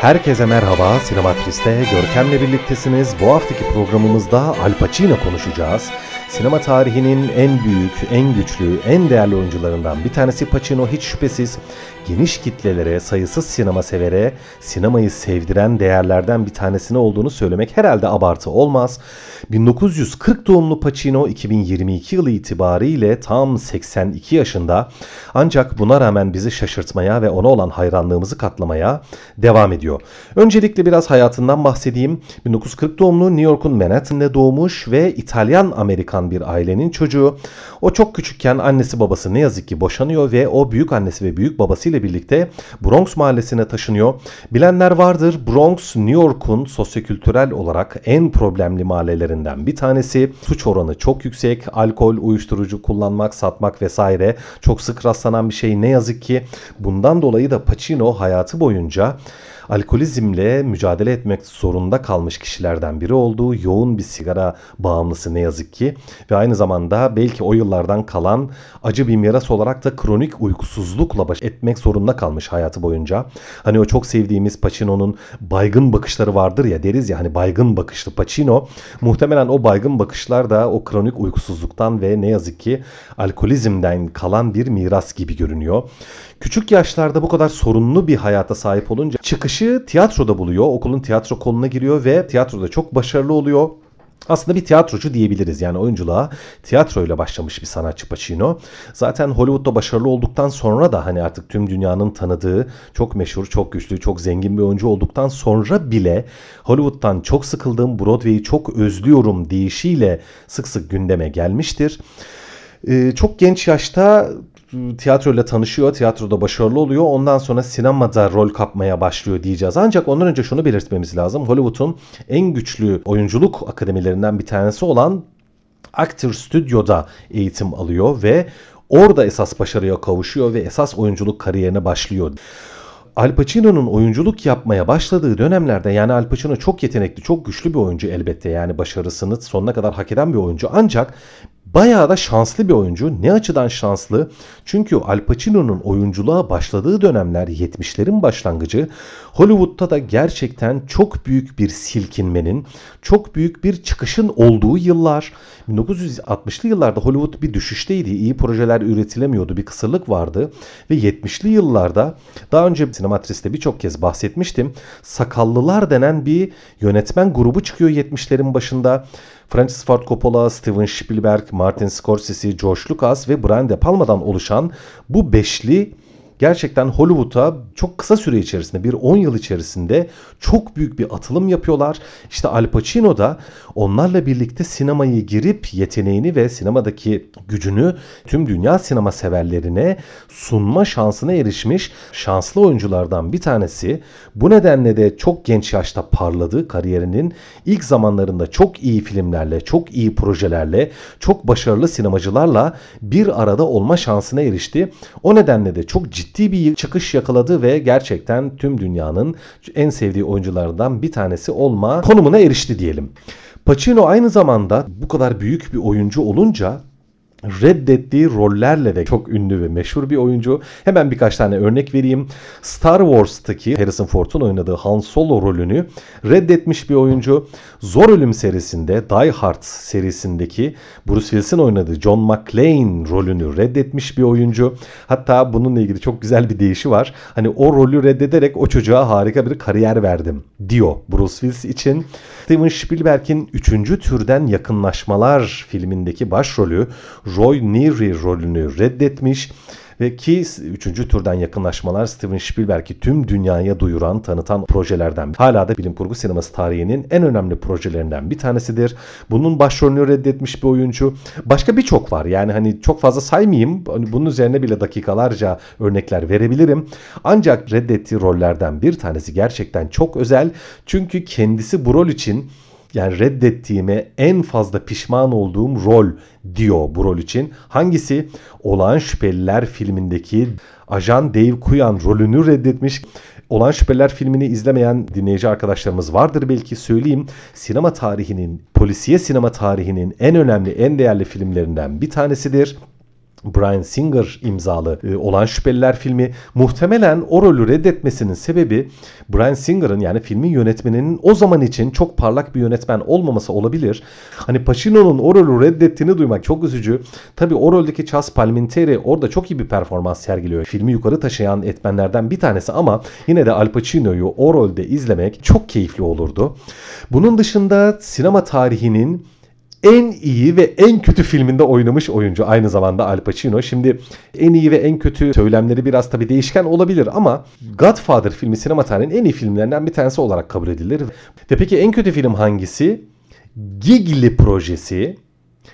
Herkese merhaba, Sinematris'te Görkem'le birliktesiniz. Bu haftaki programımızda Al Pacino konuşacağız. Sinema tarihinin en büyük, en güçlü, en değerli oyuncularından bir tanesi Pacino hiç şüphesiz geniş kitlelere, sayısız sinema severe, sinemayı sevdiren değerlerden bir tanesine olduğunu söylemek herhalde abartı olmaz. 1940 doğumlu Pacino 2022 yılı itibariyle tam 82 yaşında ancak buna rağmen bizi şaşırtmaya ve ona olan hayranlığımızı katlamaya devam ediyor. Öncelikle biraz hayatından bahsedeyim. 1940 doğumlu New York'un Manhattan'da doğmuş ve İtalyan-Amerikan bir ailenin çocuğu. O çok küçükken annesi babası ne yazık ki boşanıyor ve o büyük annesi ve büyük babasıyla birlikte Bronx mahallesine taşınıyor. Bilenler vardır Bronx New York'un sosyokültürel olarak en problemli mahallelerinden bir tanesi. Suç oranı çok yüksek. Alkol, uyuşturucu kullanmak, satmak vesaire çok sık rastlanan bir şey ne yazık ki. Bundan dolayı da Pacino hayatı boyunca alkolizmle mücadele etmek zorunda kalmış kişilerden biri olduğu yoğun bir sigara bağımlısı ne yazık ki ve aynı zamanda belki o yıllardan kalan acı bir miras olarak da kronik uykusuzlukla baş etmek zorunda kalmış hayatı boyunca. Hani o çok sevdiğimiz Pacino'nun baygın bakışları vardır ya deriz ya hani baygın bakışlı Pacino muhtemelen o baygın bakışlar da o kronik uykusuzluktan ve ne yazık ki alkolizmden kalan bir miras gibi görünüyor. Küçük yaşlarda bu kadar sorunlu bir hayata sahip olunca çıkışı tiyatroda buluyor. Okulun tiyatro koluna giriyor ve tiyatroda çok başarılı oluyor. Aslında bir tiyatrocu diyebiliriz. Yani oyunculuğa tiyatroyla başlamış bir sanatçı Pacino. Zaten Hollywood'da başarılı olduktan sonra da hani artık tüm dünyanın tanıdığı çok meşhur, çok güçlü, çok zengin bir oyuncu olduktan sonra bile Hollywood'dan çok sıkıldığım, Broadway'i çok özlüyorum deyişiyle sık sık gündeme gelmiştir. Ee, çok genç yaşta tiyatroyla tanışıyor, tiyatroda başarılı oluyor. Ondan sonra sinemada rol kapmaya başlıyor diyeceğiz. Ancak ondan önce şunu belirtmemiz lazım. Hollywood'un en güçlü oyunculuk akademilerinden bir tanesi olan Actor Studio'da eğitim alıyor ve orada esas başarıya kavuşuyor ve esas oyunculuk kariyerine başlıyor. Al Pacino'nun oyunculuk yapmaya başladığı dönemlerde yani Al Pacino çok yetenekli, çok güçlü bir oyuncu elbette. Yani başarısını sonuna kadar hak eden bir oyuncu. Ancak Bayağı da şanslı bir oyuncu. Ne açıdan şanslı? Çünkü Al Pacino'nun oyunculuğa başladığı dönemler 70'lerin başlangıcı. Hollywood'da da gerçekten çok büyük bir silkinmenin, çok büyük bir çıkışın olduğu yıllar. 1960'lı yıllarda Hollywood bir düşüşteydi. İyi projeler üretilemiyordu. Bir kısırlık vardı. Ve 70'li yıllarda daha önce Sinematris'te birçok kez bahsetmiştim. Sakallılar denen bir yönetmen grubu çıkıyor 70'lerin başında. Francis Ford Coppola, Steven Spielberg, Martin Scorsese, George Lucas ve Brian De Palma'dan oluşan bu beşli gerçekten Hollywood'a çok kısa süre içerisinde bir 10 yıl içerisinde çok büyük bir atılım yapıyorlar. İşte Al Pacino da onlarla birlikte sinemayı girip yeteneğini ve sinemadaki gücünü tüm dünya sinema severlerine sunma şansına erişmiş şanslı oyunculardan bir tanesi. Bu nedenle de çok genç yaşta parladı kariyerinin ilk zamanlarında çok iyi filmlerle, çok iyi projelerle, çok başarılı sinemacılarla bir arada olma şansına erişti. O nedenle de çok ciddi ciddi bir çıkış yakaladı ve gerçekten tüm dünyanın en sevdiği oyuncularından bir tanesi olma konumuna erişti diyelim. Pacino aynı zamanda bu kadar büyük bir oyuncu olunca reddettiği rollerle de çok ünlü ve meşhur bir oyuncu. Hemen birkaç tane örnek vereyim. Star Wars'taki Harrison Ford'un oynadığı Han Solo rolünü reddetmiş bir oyuncu. Zor Ölüm serisinde Die Hard serisindeki Bruce Willis'in oynadığı John McClane rolünü reddetmiş bir oyuncu. Hatta bununla ilgili çok güzel bir deyişi var. Hani o rolü reddederek o çocuğa harika bir kariyer verdim diyor Bruce Willis için. Steven Spielberg'in 3. türden yakınlaşmalar filmindeki başrolü Roy Neary rolünü reddetmiş ve ki 3. türden yakınlaşmalar Steven Spielberg'i tüm dünyaya duyuran, tanıtan projelerden. Hala da bilim kurgu sineması tarihinin en önemli projelerinden bir tanesidir. Bunun başrolünü reddetmiş bir oyuncu. Başka birçok var. Yani hani çok fazla saymayayım. Hani bunun üzerine bile dakikalarca örnekler verebilirim. Ancak reddettiği rollerden bir tanesi gerçekten çok özel. Çünkü kendisi bu rol için yani reddettiğime en fazla pişman olduğum rol diyor bu rol için. Hangisi? Olağan Şüpheliler filmindeki ajan Dave Kuyan rolünü reddetmiş. Olan Şüpheliler filmini izlemeyen dinleyici arkadaşlarımız vardır belki söyleyeyim. Sinema tarihinin, polisiye sinema tarihinin en önemli, en değerli filmlerinden bir tanesidir. Brian Singer imzalı e, olan Şüpheliler filmi muhtemelen o rolü reddetmesinin sebebi Brian Singer'ın yani filmin yönetmeninin o zaman için çok parlak bir yönetmen olmaması olabilir. Hani Pacino'nun o rolü reddettiğini duymak çok üzücü. Tabi o roldeki Chas Palminteri orada çok iyi bir performans sergiliyor. Filmi yukarı taşıyan etmenlerden bir tanesi ama yine de Al Pacino'yu o rolde izlemek çok keyifli olurdu. Bunun dışında sinema tarihinin en iyi ve en kötü filminde oynamış oyuncu aynı zamanda Al Pacino. Şimdi en iyi ve en kötü söylemleri biraz tabii değişken olabilir ama Godfather filmi sinema tarihinin en iyi filmlerinden bir tanesi olarak kabul edilir. Ve peki en kötü film hangisi? Gigli projesi.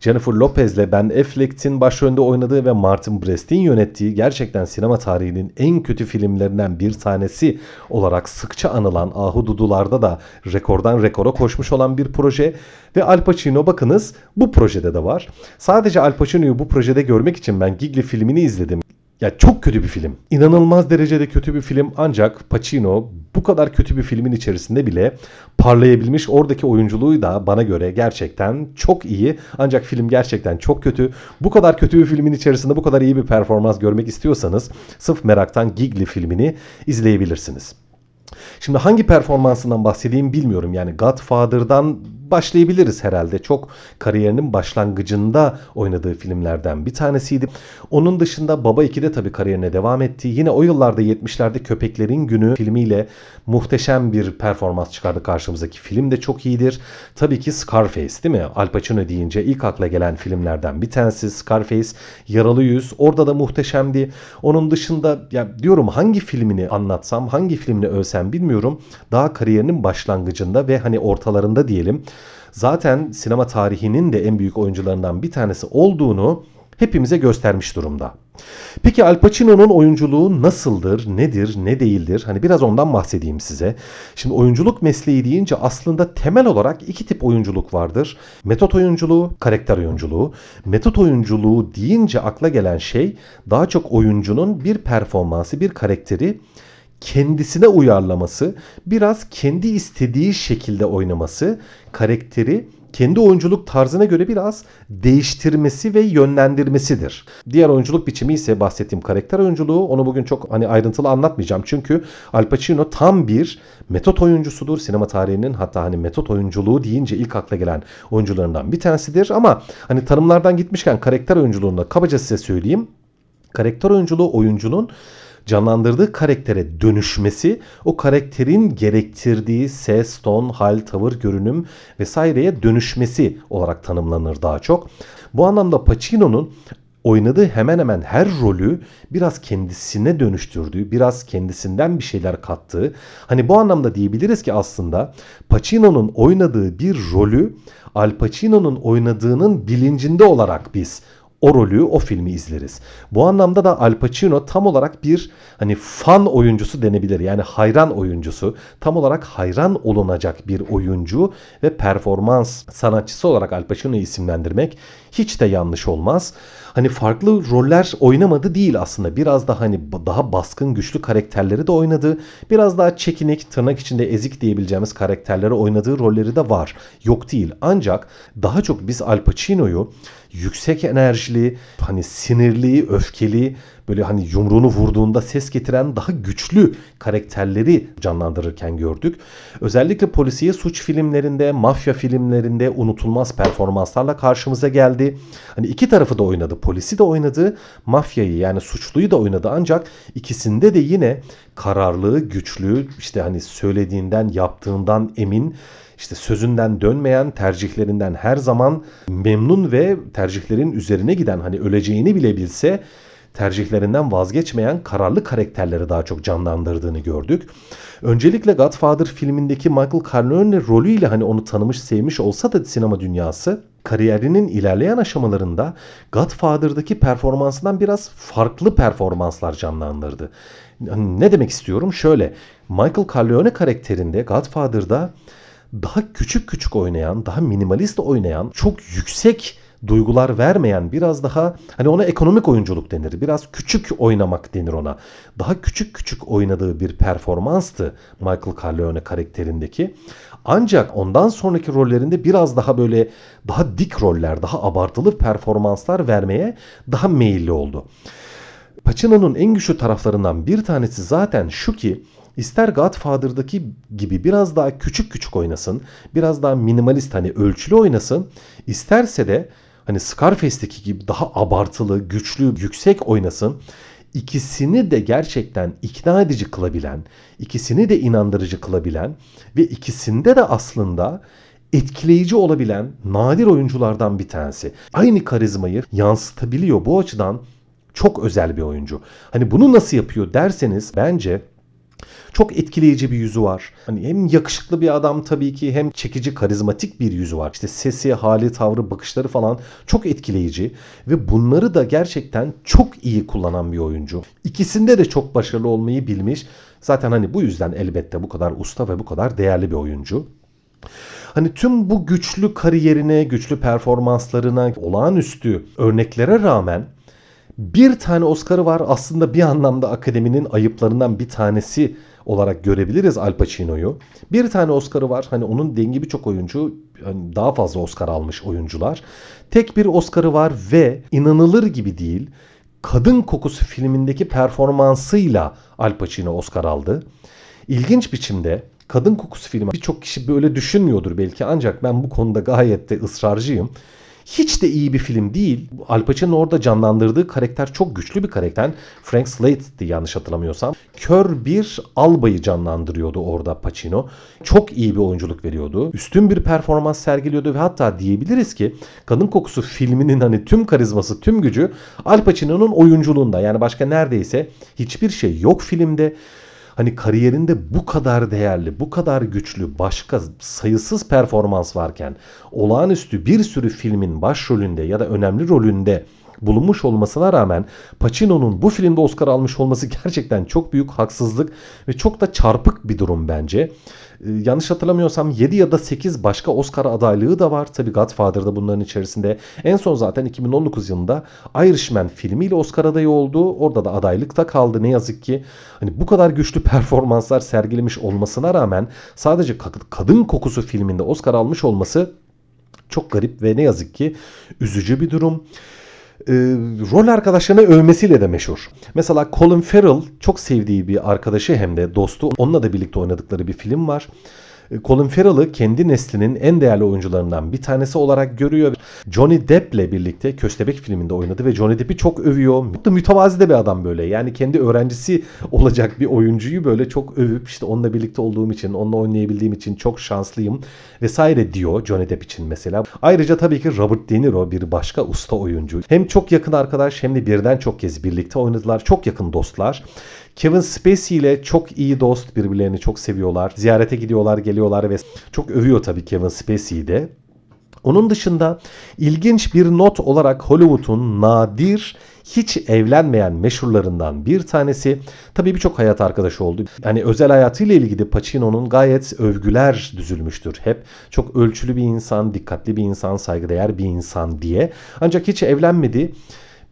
Jennifer Lopez'le Ben Affleck'in başrolünde oynadığı ve Martin Brest'in yönettiği gerçekten sinema tarihinin en kötü filmlerinden bir tanesi olarak sıkça anılan Ahududular'da da rekordan rekora koşmuş olan bir proje ve Al Pacino bakınız bu projede de var. Sadece Al Pacino'yu bu projede görmek için ben Gigli filmini izledim. Ya çok kötü bir film. İnanılmaz derecede kötü bir film ancak Pacino bu kadar kötü bir filmin içerisinde bile parlayabilmiş. Oradaki oyunculuğu da bana göre gerçekten çok iyi. Ancak film gerçekten çok kötü. Bu kadar kötü bir filmin içerisinde bu kadar iyi bir performans görmek istiyorsanız sırf meraktan Gigli filmini izleyebilirsiniz. Şimdi hangi performansından bahsedeyim bilmiyorum. Yani Godfather'dan başlayabiliriz herhalde. Çok kariyerinin başlangıcında oynadığı filmlerden bir tanesiydi. Onun dışında Baba 2'de tabii kariyerine devam etti. Yine o yıllarda 70'lerde Köpeklerin Günü filmiyle muhteşem bir performans çıkardı karşımızdaki film de çok iyidir. Tabii ki Scarface değil mi? Al Pacino deyince ilk akla gelen filmlerden bir tanesi Scarface. Yaralı Yüz orada da muhteşemdi. Onun dışında ya diyorum hangi filmini anlatsam, hangi filmini övsem bilmiyorum. Daha kariyerinin başlangıcında ve hani ortalarında diyelim zaten sinema tarihinin de en büyük oyuncularından bir tanesi olduğunu hepimize göstermiş durumda. Peki Al Pacino'nun oyunculuğu nasıldır, nedir, ne değildir? Hani biraz ondan bahsedeyim size. Şimdi oyunculuk mesleği deyince aslında temel olarak iki tip oyunculuk vardır. Metot oyunculuğu, karakter oyunculuğu. Metot oyunculuğu deyince akla gelen şey daha çok oyuncunun bir performansı, bir karakteri kendisine uyarlaması, biraz kendi istediği şekilde oynaması, karakteri kendi oyunculuk tarzına göre biraz değiştirmesi ve yönlendirmesidir. Diğer oyunculuk biçimi ise bahsettiğim karakter oyunculuğu. Onu bugün çok hani ayrıntılı anlatmayacağım. Çünkü Al Pacino tam bir metot oyuncusudur. Sinema tarihinin hatta hani metot oyunculuğu deyince ilk akla gelen oyuncularından bir tanesidir. Ama hani tanımlardan gitmişken karakter oyunculuğunda kabaca size söyleyeyim. Karakter oyunculuğu oyuncunun canlandırdığı karaktere dönüşmesi o karakterin gerektirdiği ses, ton, hal, tavır, görünüm vesaireye dönüşmesi olarak tanımlanır daha çok. Bu anlamda Pacino'nun oynadığı hemen hemen her rolü biraz kendisine dönüştürdüğü, biraz kendisinden bir şeyler kattığı. Hani bu anlamda diyebiliriz ki aslında Pacino'nun oynadığı bir rolü Al Pacino'nun oynadığının bilincinde olarak biz o rolü, o filmi izleriz. Bu anlamda da Al Pacino tam olarak bir hani fan oyuncusu denebilir. Yani hayran oyuncusu. Tam olarak hayran olunacak bir oyuncu ve performans sanatçısı olarak Al Pacino'yu isimlendirmek hiç de yanlış olmaz. Hani farklı roller oynamadı değil aslında. Biraz daha hani daha baskın güçlü karakterleri de oynadı. Biraz daha çekinik, tırnak içinde ezik diyebileceğimiz karakterleri oynadığı rolleri de var. Yok değil. Ancak daha çok biz Al Pacino'yu yüksek enerjili, hani sinirli, öfkeli, böyle hani yumruğunu vurduğunda ses getiren daha güçlü karakterleri canlandırırken gördük. Özellikle polisiye suç filmlerinde, mafya filmlerinde unutulmaz performanslarla karşımıza geldi. Hani iki tarafı da oynadı. Polisi de oynadı, mafyayı yani suçluyu da oynadı ancak ikisinde de yine kararlı, güçlü, işte hani söylediğinden, yaptığından emin işte sözünden dönmeyen, tercihlerinden her zaman memnun ve tercihlerin üzerine giden hani öleceğini bile bilse tercihlerinden vazgeçmeyen kararlı karakterleri daha çok canlandırdığını gördük. Öncelikle Godfather filmindeki Michael Corleone rolüyle hani onu tanımış, sevmiş olsa da sinema dünyası kariyerinin ilerleyen aşamalarında Godfather'daki performansından biraz farklı performanslar canlandırdı. Ne demek istiyorum? Şöyle, Michael Corleone karakterinde Godfather'da daha küçük küçük oynayan, daha minimalist oynayan, çok yüksek duygular vermeyen biraz daha hani ona ekonomik oyunculuk denir. Biraz küçük oynamak denir ona. Daha küçük küçük oynadığı bir performanstı Michael Corleone karakterindeki. Ancak ondan sonraki rollerinde biraz daha böyle daha dik roller, daha abartılı performanslar vermeye daha meyilli oldu. Pacino'nun en güçlü taraflarından bir tanesi zaten şu ki ister Godfather'daki gibi biraz daha küçük küçük oynasın, biraz daha minimalist hani ölçülü oynasın, isterse de hani Scarface'deki gibi daha abartılı, güçlü, yüksek oynasın. İkisini de gerçekten ikna edici kılabilen, ikisini de inandırıcı kılabilen ve ikisinde de aslında etkileyici olabilen nadir oyunculardan bir tanesi. Aynı karizmayı yansıtabiliyor. Bu açıdan çok özel bir oyuncu. Hani bunu nasıl yapıyor derseniz bence çok etkileyici bir yüzü var. Hani hem yakışıklı bir adam tabii ki hem çekici, karizmatik bir yüzü var. İşte sesi, hali, tavrı, bakışları falan çok etkileyici ve bunları da gerçekten çok iyi kullanan bir oyuncu. İkisinde de çok başarılı olmayı bilmiş. Zaten hani bu yüzden elbette bu kadar usta ve bu kadar değerli bir oyuncu. Hani tüm bu güçlü kariyerine, güçlü performanslarına, olağanüstü örneklere rağmen bir tane Oscar'ı var. Aslında bir anlamda akademinin ayıplarından bir tanesi olarak görebiliriz Al Pacino'yu. Bir tane Oscar'ı var. Hani onun dengi birçok oyuncu hani daha fazla Oscar almış oyuncular. Tek bir Oscar'ı var ve inanılır gibi değil. Kadın Kokusu filmindeki performansıyla Al Pacino Oscar aldı. İlginç biçimde Kadın Kokusu filmi birçok kişi böyle düşünmüyordur belki ancak ben bu konuda gayet de ısrarcıyım. Hiç de iyi bir film değil. Al Pacino'nun orada canlandırdığı karakter çok güçlü bir karakter. Frank Slate'di yanlış hatırlamıyorsam. Kör bir albayı canlandırıyordu orada Pacino. Çok iyi bir oyunculuk veriyordu. Üstün bir performans sergiliyordu ve hatta diyebiliriz ki Kadın Kokusu filminin hani tüm karizması, tüm gücü Al Pacino'nun oyunculuğunda. Yani başka neredeyse hiçbir şey yok filmde hani kariyerinde bu kadar değerli, bu kadar güçlü, başka sayısız performans varken olağanüstü bir sürü filmin başrolünde ya da önemli rolünde bulunmuş olmasına rağmen Pacino'nun bu filmde Oscar almış olması gerçekten çok büyük haksızlık ve çok da çarpık bir durum bence. Ee, yanlış hatırlamıyorsam 7 ya da 8 başka Oscar adaylığı da var. Tabi Godfather'da bunların içerisinde. En son zaten 2019 yılında Irishman filmiyle Oscar adayı oldu. Orada da adaylıkta kaldı ne yazık ki. Hani bu kadar güçlü performanslar sergilemiş olmasına rağmen sadece Kadın Kokusu filminde Oscar almış olması çok garip ve ne yazık ki üzücü bir durum e, rol arkadaşlarını övmesiyle de meşhur. Mesela Colin Farrell çok sevdiği bir arkadaşı hem de dostu. Onunla da birlikte oynadıkları bir film var. E, Colin Farrell'ı kendi neslinin en değerli oyuncularından bir tanesi olarak görüyor. Johnny Depp ile birlikte Köstebek filminde oynadı ve Johnny Depp'i çok övüyor. Mütevazi de bir adam böyle. Yani kendi öğrencisi olacak bir oyuncuyu böyle çok övüp işte onunla birlikte olduğum için, onunla oynayabildiğim için çok şanslıyım vesaire diyor Johnny Depp için mesela. Ayrıca tabii ki Robert De Niro bir başka usta oyuncu. Hem çok yakın arkadaş hem de birden çok kez birlikte oynadılar. Çok yakın dostlar. Kevin Spacey ile çok iyi dost birbirlerini çok seviyorlar. Ziyarete gidiyorlar geliyorlar ve çok övüyor tabii Kevin Spacey'i de. Onun dışında ilginç bir not olarak Hollywood'un nadir hiç evlenmeyen meşhurlarından bir tanesi. Tabii birçok hayat arkadaşı oldu. Hani özel hayatıyla ilgili Pacino'nun gayet övgüler düzülmüştür hep. Çok ölçülü bir insan, dikkatli bir insan, saygıdeğer bir insan diye. Ancak hiç evlenmedi.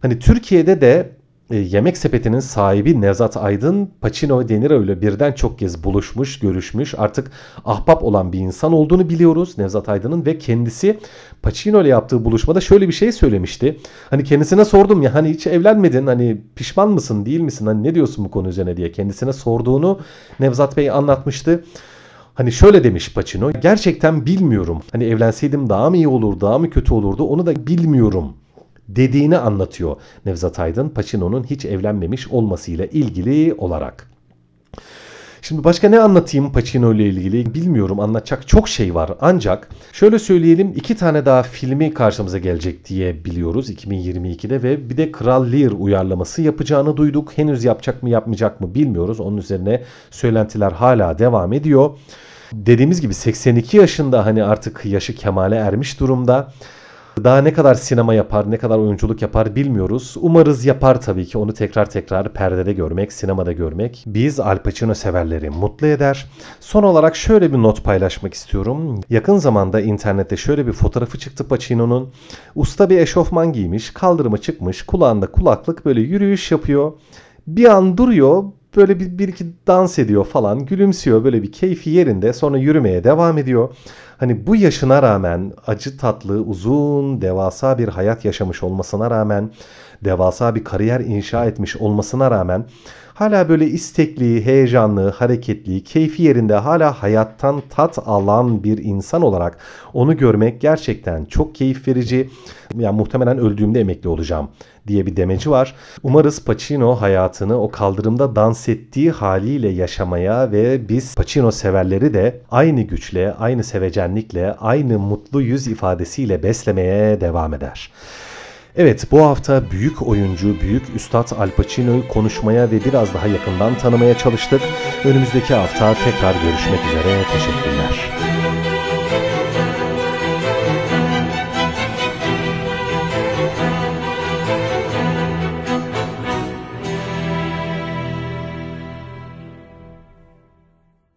Hani Türkiye'de de Yemek Sepeti'nin sahibi Nevzat Aydın Pacino ve De Niro ile birden çok kez buluşmuş, görüşmüş. Artık ahbap olan bir insan olduğunu biliyoruz Nevzat Aydın'ın ve kendisi Pacino ile yaptığı buluşmada şöyle bir şey söylemişti. Hani kendisine sordum ya hani hiç evlenmedin hani pişman mısın değil misin hani ne diyorsun bu konu üzerine diye kendisine sorduğunu Nevzat Bey anlatmıştı. Hani şöyle demiş Pacino gerçekten bilmiyorum. Hani evlenseydim daha mı iyi olur daha mı kötü olurdu onu da bilmiyorum dediğini anlatıyor Nevzat Aydın Pacino'nun hiç evlenmemiş olmasıyla ilgili olarak. Şimdi başka ne anlatayım Pacino ile ilgili bilmiyorum anlatacak çok şey var ancak şöyle söyleyelim iki tane daha filmi karşımıza gelecek diye biliyoruz 2022'de ve bir de Kral Lear uyarlaması yapacağını duyduk. Henüz yapacak mı yapmayacak mı bilmiyoruz onun üzerine söylentiler hala devam ediyor. Dediğimiz gibi 82 yaşında hani artık yaşı kemale ermiş durumda. Daha ne kadar sinema yapar, ne kadar oyunculuk yapar bilmiyoruz. Umarız yapar tabii ki. Onu tekrar tekrar perdede görmek, sinemada görmek biz Al Pacino severleri mutlu eder. Son olarak şöyle bir not paylaşmak istiyorum. Yakın zamanda internette şöyle bir fotoğrafı çıktı Pacino'nun. Usta bir eşofman giymiş, kaldırıma çıkmış, kulağında kulaklık böyle yürüyüş yapıyor. Bir an duruyor, böyle bir, bir iki dans ediyor falan gülümsüyor böyle bir keyfi yerinde sonra yürümeye devam ediyor. Hani bu yaşına rağmen acı tatlı uzun devasa bir hayat yaşamış olmasına rağmen devasa bir kariyer inşa etmiş olmasına rağmen hala böyle istekli, heyecanlı, hareketli, keyfi yerinde hala hayattan tat alan bir insan olarak onu görmek gerçekten çok keyif verici. Yani muhtemelen öldüğümde emekli olacağım diye bir demeci var. Umarız Pacino hayatını o kaldırımda dans ettiği haliyle yaşamaya ve biz Pacino severleri de aynı güçle, aynı sevecenlikle, aynı mutlu yüz ifadesiyle beslemeye devam eder. Evet bu hafta büyük oyuncu, büyük üstad Al Pacino'yu konuşmaya ve biraz daha yakından tanımaya çalıştık. Önümüzdeki hafta tekrar görüşmek üzere. Teşekkürler.